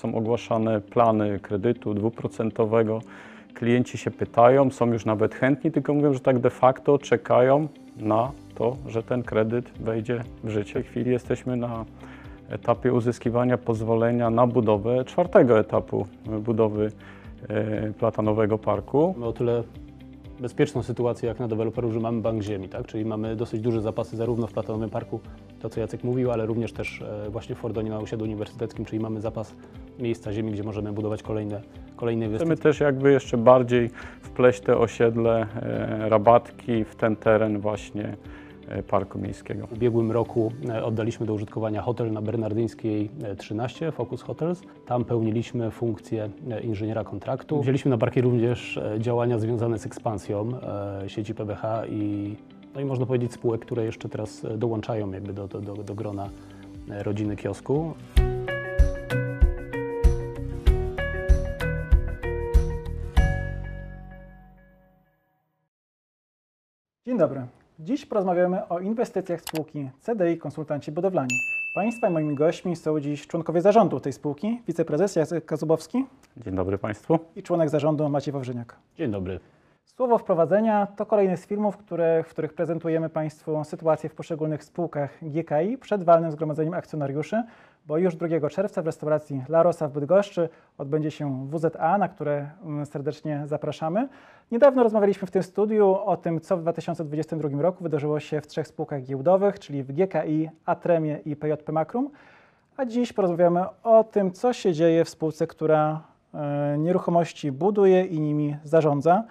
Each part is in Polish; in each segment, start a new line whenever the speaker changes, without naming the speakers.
Są ogłaszane plany kredytu dwuprocentowego. Klienci się pytają, są już nawet chętni, tylko mówią, że tak de facto czekają na to, że ten kredyt wejdzie w życie. W tej chwili jesteśmy na etapie uzyskiwania pozwolenia na budowę czwartego etapu budowy e, platanowego parku.
Mamy o tyle bezpieczną sytuację jak na deweloperów, że mamy bank ziemi, tak? czyli mamy dosyć duże zapasy zarówno w Platonowym Parku, to co Jacek mówił, ale również też e, właśnie w Fordonie na osiedlu uniwersyteckim, czyli mamy zapas miejsca ziemi, gdzie możemy budować kolejne, kolejne
Chcemy
inwestycje.
też jakby jeszcze bardziej wpleść te osiedle, e, rabatki w ten teren właśnie e, parku miejskiego.
W ubiegłym roku e, oddaliśmy do użytkowania hotel na Bernardyńskiej e, 13, Focus Hotels. Tam pełniliśmy funkcję inżyniera kontraktu. Wzięliśmy na barki również działania związane z ekspansją sieci PBH i, no i można powiedzieć spółek, które jeszcze teraz dołączają jakby do, do, do, do grona rodziny kiosku.
Dzień dobry. Dziś porozmawiamy o inwestycjach spółki CDI Konsultanci Budowlani. Państwa i moimi gośćmi są dziś członkowie zarządu tej spółki, wiceprezes Jacek Kazubowski
Dzień dobry Państwu.
i członek zarządu Maciej Wawrzyniak.
Dzień dobry.
Słowo wprowadzenia to kolejny z filmów, które, w których prezentujemy Państwu sytuację w poszczególnych spółkach GKI przed walnym zgromadzeniem akcjonariuszy, bo już 2 czerwca w restauracji La Rosa w Bydgoszczy odbędzie się WZA, na które mm, serdecznie zapraszamy. Niedawno rozmawialiśmy w tym studiu o tym, co w 2022 roku wydarzyło się w trzech spółkach giełdowych, czyli w GKI, Atremie i PJP Makrum. A dziś porozmawiamy o tym, co się dzieje w spółce, która e, nieruchomości buduje i nimi zarządza.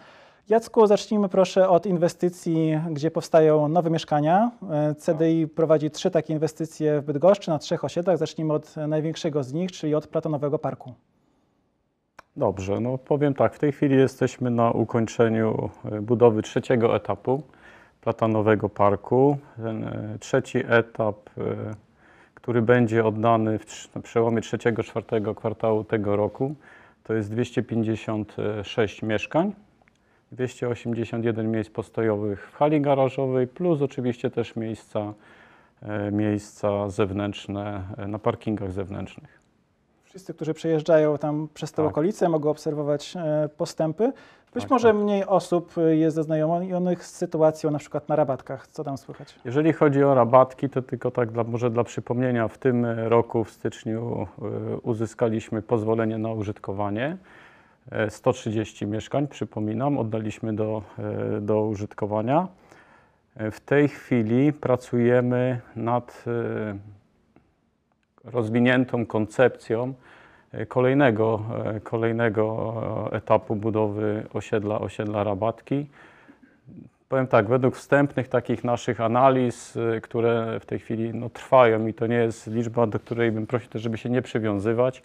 Jacku, zacznijmy proszę od inwestycji, gdzie powstają nowe mieszkania. E, CDI prowadzi trzy takie inwestycje w Bydgoszczy na trzech osiedlach. Zacznijmy od największego z nich, czyli od Platonowego Parku.
Dobrze, no powiem tak, w tej chwili jesteśmy na ukończeniu e, budowy trzeciego etapu platanowego parku. Ten e, trzeci etap, który będzie oddany w, na przełomie trzeciego, czwartego kwartału tego roku, to jest 256 mieszkań, 281 miejsc postojowych w hali garażowej, plus oczywiście też miejsca, e, miejsca zewnętrzne e, na parkingach zewnętrznych.
Wszyscy, którzy przejeżdżają tam przez te
Tak.
okolice, mogą obserwować e, postępy. Być
Tak,
może
tak.
mniej osób jest zaznajomionych z sytuacją na przykład na rabatkach. Co tam słychać?
Jeżeli chodzi o rabatki, to tylko tak dla, może dla przypomnienia, w tym roku w styczniu uzyskaliśmy pozwolenie na użytkowanie. E, 130 mieszkań, przypominam, oddaliśmy do, e, do użytkowania. E, W tej chwili pracujemy nad e, rozwiniętą koncepcją kolejnego, kolejnego etapu budowy osiedla, osiedla Rabatki. Powiem tak, według wstępnych takich naszych analiz, które w tej chwili no, trwają i to nie jest liczba, do której bym prosił żeby się nie przywiązywać,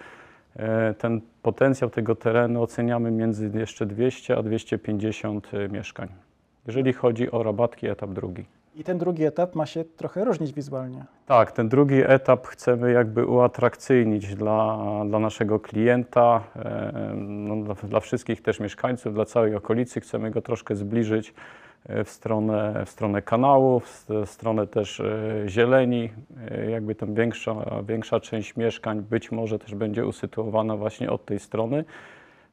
ten potencjał tego terenu oceniamy między jeszcze 200 a 250 y, mieszkań. Jeżeli chodzi o rabatki, etap drugi.
I ten drugi etap ma się trochę różnić wizualnie.
Tak, ten drugi etap chcemy jakby uatrakcyjnić dla, dla naszego klienta, e, no, dla, dla wszystkich też mieszkańców, dla całej okolicy. Chcemy go troszkę zbliżyć e, w stronę, w stronę kanału, w stronę też e, zieleni. E, Jakby tam większa, większa część mieszkań być może też będzie usytuowana właśnie od tej strony.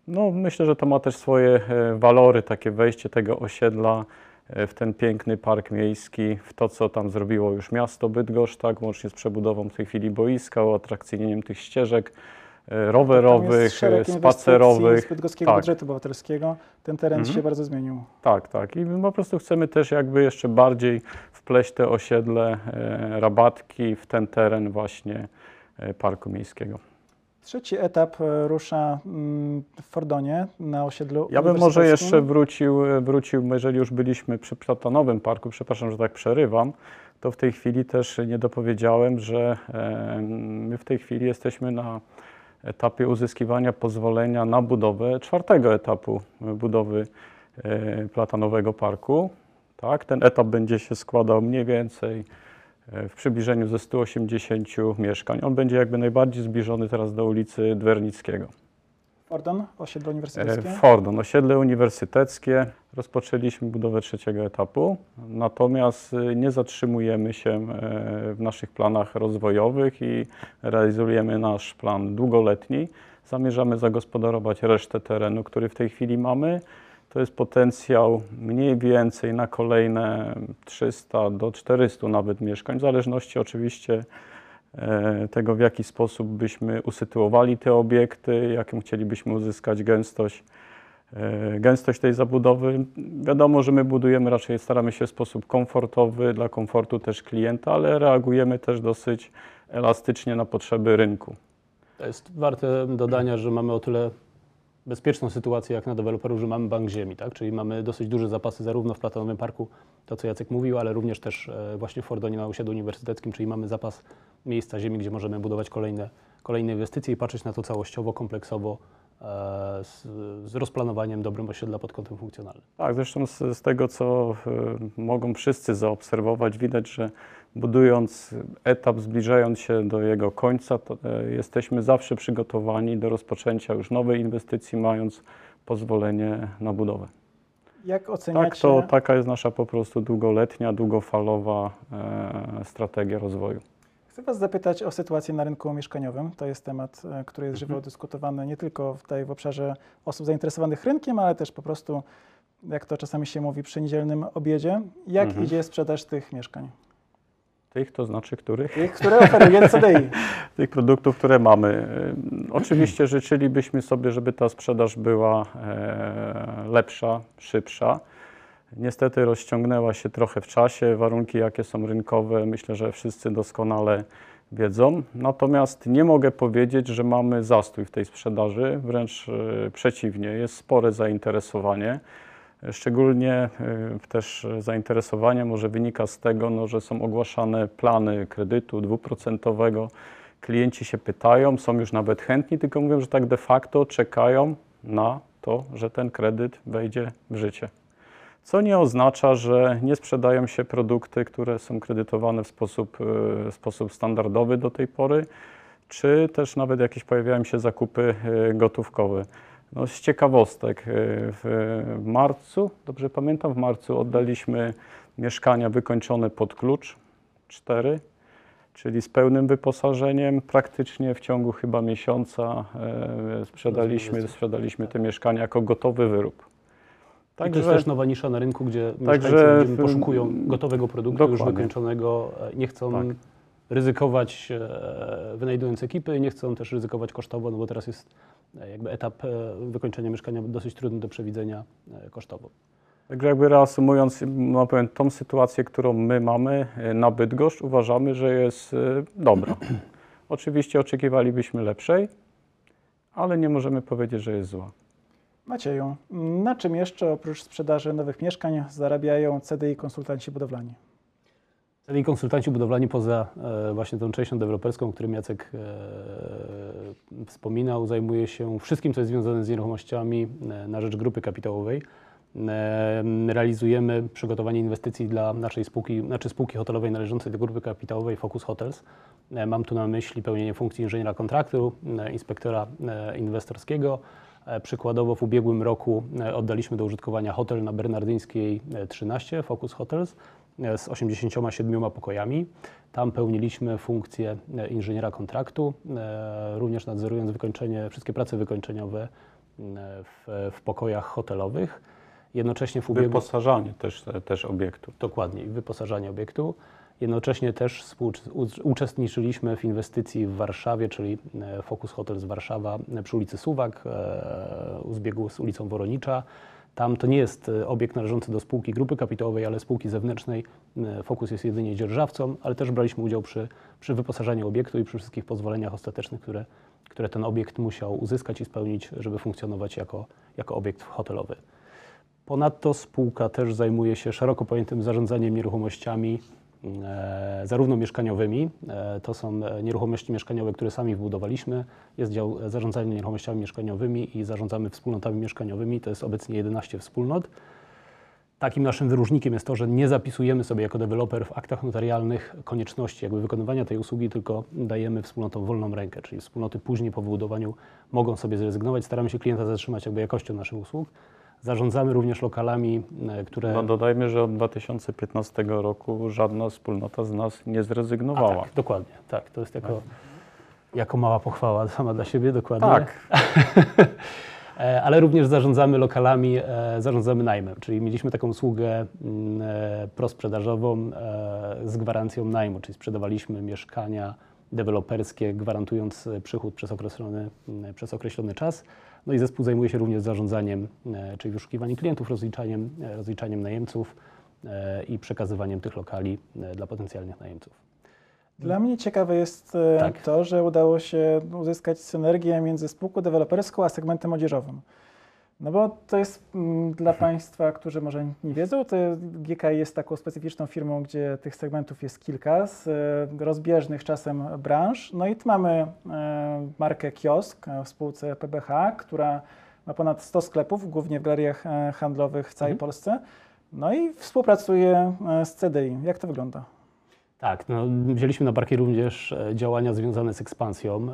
No, myślę, że to ma też swoje e, walory, takie wejście tego osiedla e, w ten piękny park miejski, w to, co tam zrobiło już miasto Bydgoszcz, tak, łącznie z przebudową w tej chwili boiska, uatrakcyjnieniem tych ścieżek e, rowerowych, e,
inwestycji
spacerowych.
Z bydgoskiego
Tak.
budżetu obywatelskiego. Ten teren
Mhm.
się bardzo zmienił.
Tak, tak. I my po prostu chcemy też jakby jeszcze bardziej wpleść te osiedle, e, rabatki w ten teren właśnie e, parku miejskiego.
Trzeci etap e, rusza mm, w Fordonie na osiedlu
Ja bym może jeszcze wrócił, wrócił, jeżeli już byliśmy przy Platanowym Parku, przepraszam, że tak przerywam, to w tej chwili też nie dopowiedziałem, że my w tej chwili jesteśmy na etapie uzyskiwania pozwolenia na budowę czwartego etapu budowy e, Platanowego Parku. Tak, ten etap będzie się składał mniej więcej e, w przybliżeniu ze 180 mieszkań. On będzie jakby najbardziej zbliżony teraz do ulicy Dwernickiego.
Fordon, osiedle
E,
uniwersyteckie.
Fordon, osiedle uniwersyteckie. Rozpoczęliśmy budowę trzeciego etapu, natomiast y, nie zatrzymujemy się e, w naszych planach rozwojowych i realizujemy nasz plan długoletni. Zamierzamy zagospodarować resztę terenu, który w tej chwili mamy. To jest potencjał mniej więcej na kolejne 300 do 400 nawet mieszkań, w zależności oczywiście e, tego, w jaki sposób byśmy usytuowali te obiekty, jaką chcielibyśmy uzyskać gęstość, e, gęstość tej zabudowy. Wiadomo, że my budujemy raczej, staramy się w sposób komfortowy, dla komfortu też klienta, ale reagujemy też dosyć elastycznie na potrzeby rynku.
To jest warte dodania, że mamy o tyle bezpieczną sytuację jak na deweloperów, że mamy bank ziemi, tak? czyli mamy dosyć duże zapasy zarówno w Platonowym Parku, to co Jacek mówił, ale również też e, właśnie w Fordonie na osiedlu uniwersyteckim, czyli mamy zapas miejsca ziemi, gdzie możemy budować kolejne, kolejne inwestycje i patrzeć na to całościowo, kompleksowo, e, z, z rozplanowaniem dobrym osiedla pod kątem funkcjonalnym.
Tak, zresztą z, z tego, co y, mogą wszyscy zaobserwować, widać, że budując etap, zbliżając się do jego końca, to, y, jesteśmy zawsze przygotowani do rozpoczęcia już nowej inwestycji, mając pozwolenie na budowę.
Jak oceniacie,
Tak, to taka jest nasza po prostu długoletnia, długofalowa e, strategia rozwoju.
chcę Was zapytać o sytuację na rynku mieszkaniowym. To jest temat, e, który jest żywo dyskutowany nie tylko tutaj w obszarze osób zainteresowanych rynkiem, ale też po prostu, jak to czasami się mówi, przy niedzielnym obiedzie. Jak
Mhm.
idzie sprzedaż tych mieszkań?
Tych, to znaczy których?
Tych, które oferuje CDI.
tych produktów, które mamy. Oczywiście życzylibyśmy sobie, żeby ta sprzedaż była e, lepsza, szybsza. Niestety rozciągnęła się trochę w czasie. Warunki, jakie są rynkowe, myślę, że wszyscy doskonale wiedzą. Natomiast nie mogę powiedzieć, że mamy zastój w tej sprzedaży, wręcz e, przeciwnie, jest spore zainteresowanie. Szczególnie e, też zainteresowanie może wynika z tego, no, że są ogłaszane plany kredytu dwuprocentowego. Klienci się pytają, są już nawet chętni, tylko mówią, że tak de facto czekają na to, że ten kredyt wejdzie w życie. Co nie oznacza, że nie sprzedają się produkty, które są kredytowane w sposób, e, w sposób standardowy do tej pory, czy też nawet jakieś pojawiają się zakupy e, gotówkowe. No, z ciekawostek, e, w marcu, dobrze pamiętam, w marcu oddaliśmy mieszkania wykończone pod klucz, cztery, czyli z pełnym wyposażeniem. Praktycznie w ciągu chyba miesiąca e, sprzedaliśmy, sprzedaliśmy te mieszkania jako gotowy wyrób.
I to jest też nowa nisza na rynku, gdzie
Także
mieszkańcy poszukują gotowego produktu już
dokładnie.
wykończonego, e, nie chcą
Tak.
Ryzykować e, wynajdując ekipy, nie chcą też ryzykować kosztowo, no bo teraz jest e, jakby etap e, wykończenia mieszkania dosyć trudny do przewidzenia kosztowo.
Także jakby reasumując, no powiem, tą sytuację, którą my mamy na Bydgoszcz, uważamy, że jest dobra. Oczywiście oczekiwalibyśmy lepszej, ale nie możemy powiedzieć, że jest zła.
Macieju, na czym jeszcze oprócz sprzedaży nowych mieszkań zarabiają CDI konsultanci budowlani?
Czyli konsultanci budowlani poza e, właśnie tą częścią deweloperską, o którym Jacek e, wspominał, zajmuje się wszystkim, co jest związane z nieruchomościami e, na rzecz grupy kapitałowej. Realizujemy przygotowanie inwestycji dla naszej spółki, znaczy spółki hotelowej należącej do grupy kapitałowej Focus Hotels. Mam tu na myśli pełnienie funkcji inżyniera kontraktu, inspektora inwestorskiego. Przykładowo w ubiegłym roku oddaliśmy do użytkowania hotel na Bernardyńskiej e, 13, Focus Hotels, z 87 pokojami. Tam pełniliśmy funkcję e, inżyniera kontraktu, e, również nadzorując wykończenie, wszystkie prace wykończeniowe e, w, w pokojach hotelowych. Jednocześnie w ubiegłym...
Wyposażanie też, też obiektu.
Dokładnie, wyposażanie obiektu. Jednocześnie też uczestniczyliśmy w inwestycji w Warszawie, czyli e, Focus Hotels Warszawa e, przy ulicy Suwak, e, u zbiegu z ulicą Woronicza. Tam to nie jest e, obiekt należący do spółki grupy kapitałowej, ale spółki zewnętrznej. E, Focus jest jedynie dzierżawcą, ale też braliśmy udział przy, przy wyposażaniu obiektu i przy wszystkich pozwoleniach ostatecznych, które, które ten obiekt musiał uzyskać i spełnić, żeby funkcjonować jako, jako obiekt hotelowy. Ponadto spółka też zajmuje się szeroko pojętym zarządzaniem nieruchomościami, zarówno mieszkaniowymi, e, to są e, nieruchomości mieszkaniowe, które sami wbudowaliśmy, jest dział e, zarządzania nieruchomościami mieszkaniowymi i zarządzamy wspólnotami mieszkaniowymi, to jest obecnie 11 wspólnot. Takim naszym wyróżnikiem jest to, że nie zapisujemy sobie jako deweloper w aktach notarialnych konieczności jakby wykonywania tej usługi, tylko dajemy wspólnotom wolną rękę, czyli wspólnoty później po wybudowaniu mogą sobie zrezygnować. Staramy się klienta zatrzymać jakby jakością naszych usług. Zarządzamy również lokalami, e, które...
No dodajmy, że od 2015 roku żadna wspólnota z nas nie
A,
zrezygnowała.
tak, dokładnie, tak. To jest jako, jako mała pochwała sama dla siebie, dokładnie.
Tak.
E, ale również zarządzamy lokalami, e, zarządzamy najmem, czyli mieliśmy taką usługę mm, prosprzedażową z gwarancją najmu, czyli sprzedawaliśmy mieszkania deweloperskie, gwarantując przychód przez określony, mm, przez określony czas. No i zespół zajmuje się również zarządzaniem, e, czyli wyszukiwaniem klientów, rozliczaniem, e, rozliczaniem najemców e, i przekazywaniem tych lokali dla potencjalnych najemców.
Dla mnie ciekawe jest
Tak.
to, że udało się uzyskać synergię między spółką deweloperską a segmentem odzieżowym. No bo to jest mm, dla Państwa, którzy może nie wiedzą, to GKI jest taką specyficzną firmą, gdzie tych segmentów jest kilka z e, rozbieżnych czasem branż. No i tu mamy e, markę Kiosk e, w spółce PBH, która ma ponad 100 sklepów, głównie w galeriach handlowych w całej
Mhm.
Polsce. No i współpracuje z CDI. Jak to wygląda?
Tak, no, wzięliśmy na barki również działania związane z ekspansją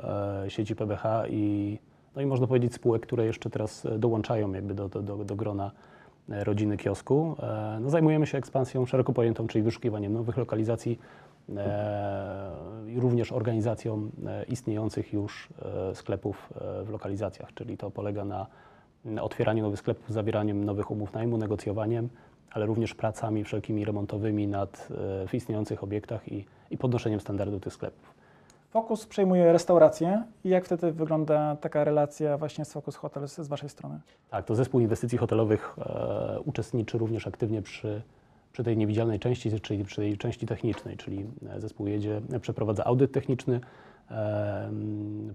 e, sieci PBH i, no i można powiedzieć spółek, które jeszcze teraz e, dołączają jakby do, do, do, do grona e, rodziny kiosku. E, no, zajmujemy się ekspansją szeroko pojętą, czyli wyszukiwaniem nowych lokalizacji i również organizacją istniejących już sklepów w lokalizacjach, czyli to polega na otwieraniu nowych sklepów, zawieraniem nowych umów najmu, negocjowaniem, ale również pracami wszelkimi remontowymi nad, w istniejących obiektach i, i podnoszeniem standardu tych sklepów.
Focus przejmuje restaurację i jak wtedy wygląda taka relacja właśnie z Focus Hotels z Waszej strony?
Tak, to zespół inwestycji hotelowych e, uczestniczy również aktywnie przy, przy tej niewidzialnej części, czyli przy tej części technicznej, czyli e, zespół jedzie, przeprowadza audyt techniczny, e,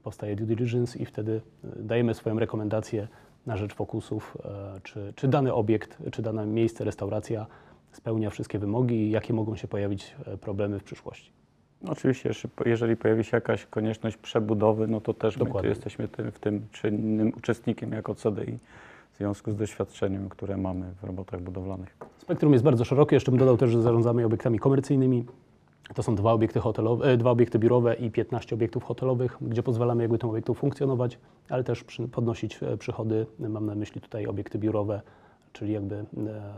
powstaje due diligence i wtedy e, dajemy swoją rekomendację na rzecz fokusów, e, czy, czy dany obiekt, czy dane miejsce, restauracja spełnia wszystkie wymogi i jakie mogą się pojawić e, problemy w przyszłości.
Oczywiście, jeżeli pojawi się jakaś konieczność przebudowy, no to też my
Dokładnie.
jesteśmy tym, w tym czynnym uczestnikiem jako CDI w związku z doświadczeniem, które mamy w robotach budowlanych.
Spektrum jest bardzo szerokie. Jeszcze bym dodał też, że zarządzamy obiektami komercyjnymi. To są dwa obiekty, hotelowe, e, dwa obiekty biurowe i 15 obiektów hotelowych, gdzie pozwalamy jakby tym obiektom funkcjonować, ale też podnosić e, przychody. Mam na myśli tutaj obiekty biurowe, czyli jakby e,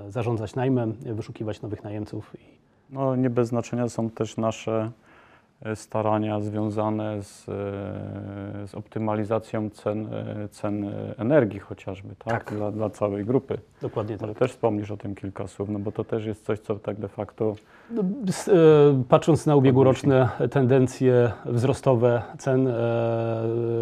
zarządzać najmem, wyszukiwać nowych najemców.
No, nie bez znaczenia są też nasze starania związane z, e, z optymalizacją cen, e, cen e, energii chociażby, tak?
Tak.
Dla, dla całej grupy.
dokładnie tak.
Może też wspomnisz o tym kilka słów, no bo to też jest coś, co tak de facto
No, e, Patrząc na ubiegłoroczne tendencje wzrostowe cen, e,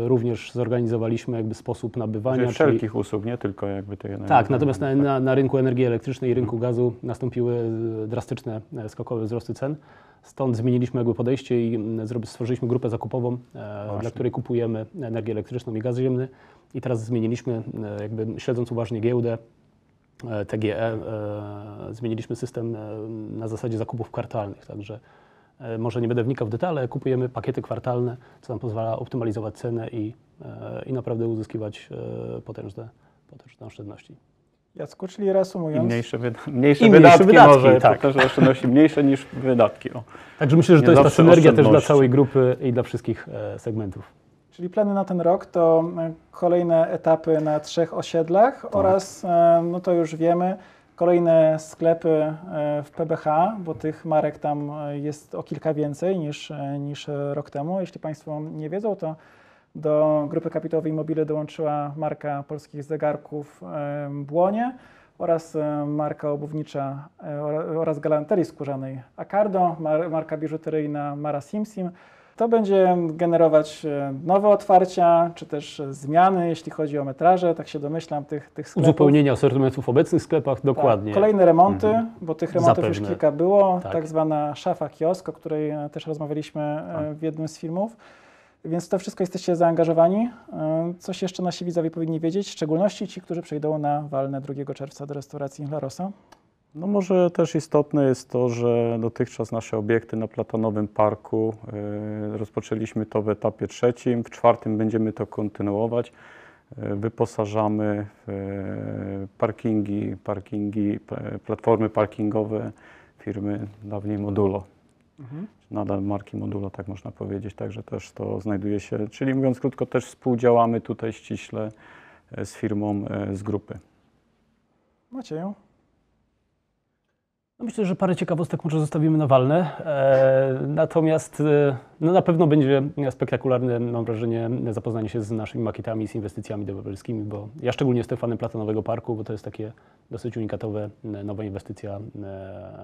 również zorganizowaliśmy jakby sposób nabywania.
Czyli
czyli-
wszelkich usług, nie tylko jakby tych
Tak, natomiast na, na, na rynku energii elektrycznej i rynku gazu nastąpiły e, drastyczne, e, skokowe wzrosty cen. Stąd zmieniliśmy jakby podejście i mm, stworzyliśmy grupę zakupową, e,
Właśnie.
dla której kupujemy energię elektryczną i gaz ziemny. I teraz zmieniliśmy, e, jakby śledząc uważnie giełdę TGE, e, zmieniliśmy system na zasadzie zakupów kwartalnych. Także może nie będę wnikał w detale, kupujemy pakiety kwartalne, co nam pozwala optymalizować cenę i, i naprawdę uzyskiwać potężne, potężne oszczędności.
Jacku, czyli
I
reasumując,
mniejsze, wyda mniejsze
I mniejsze
wydatki,
wydatki,
może,
tak.
to też oszczędności mniejsze niż wydatki. O.
Także myślę, że
Nie
to jest ta synergia też dla całej grupy i dla wszystkich e, segmentów.
czyli plany na ten rok to e, kolejne etapy na trzech osiedlach
Tak.
oraz, e, no to już wiemy, kolejne sklepy e, w PBH, bo tych marek tam e, jest o kilka więcej niż, e, niż rok temu. Jeśli Państwo nie wiedzą, to do grupy kapitałowej Mobile dołączyła marka polskich zegarków Błonie oraz marka obuwnicza e, ora- oraz galanterii skórzanej Acardo, mar- marka biżuteryjna Mara Simsim. To będzie generować e, nowe otwarcia, czy też zmiany, jeśli chodzi o metraże, tak się domyślam, tych, tych sklepów.
Uzupełnienie asortymentu w obecnych sklepach, dokładnie.
Tak, kolejne remonty, bo tych remontów już
Zapewne.
kilka było.
Tak.
Tak. zwana szafa kiosk, o której e, też rozmawialiśmy
Tak.
w jednym z filmów. Więc to wszystko jesteście zaangażowani. E, Coś jeszcze nasi widzowie powinni wiedzieć, w szczególności ci, którzy przejdą na walne 2 czerwca do restauracji La Rosa.
No może też istotne jest to, że dotychczas nasze obiekty na Platonowym Parku y, rozpoczęliśmy to w etapie trzecim, w czwartym będziemy to kontynuować. e, wyposażamy w e, parkingi, parkingi, platformy parkingowe firmy dawniej Modulo.
Mhm.
Nadal marki Modulo, tak można powiedzieć, także też to znajduje się, czyli mówiąc krótko, też współdziałamy tutaj ściśle e, z firmą e, z grupy.
Macieju?
No myślę, że parę ciekawostek może zostawimy na walne. E, natomiast e, no na pewno będzie spektakularne, mam wrażenie, zapoznanie się z naszymi makietami, z inwestycjami deweloperskimi, bo ja szczególnie jestem fanem Platonowego Parku, bo to jest takie dosyć unikatowe, e, nowa inwestycja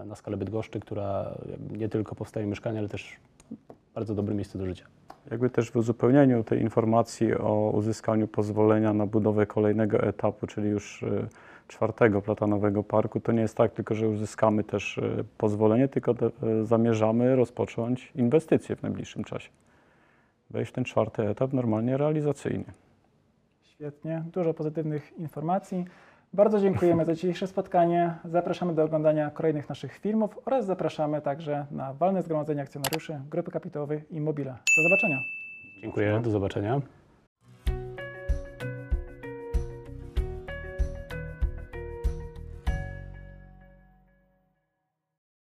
na skalę Bydgoszczy, która nie tylko powstaje mieszkania, ale też bardzo dobre miejsce do życia.
Jakby też w uzupełnieniu tej informacji o uzyskaniu pozwolenia na budowę kolejnego etapu, czyli już czwartego platanowego parku, to nie jest tak tylko, że uzyskamy też e, pozwolenie, tylko e, zamierzamy rozpocząć inwestycje w najbliższym czasie. Wejść w ten czwarty etap normalnie realizacyjnie.
Świetnie, dużo pozytywnych informacji. Bardzo dziękujemy za dzisiejsze spotkanie. Zapraszamy do oglądania kolejnych naszych filmów oraz zapraszamy także na walne zgromadzenie akcjonariuszy Grupy Kapitałowej Immobile. Do zobaczenia.
Dziękuję, do zobaczenia.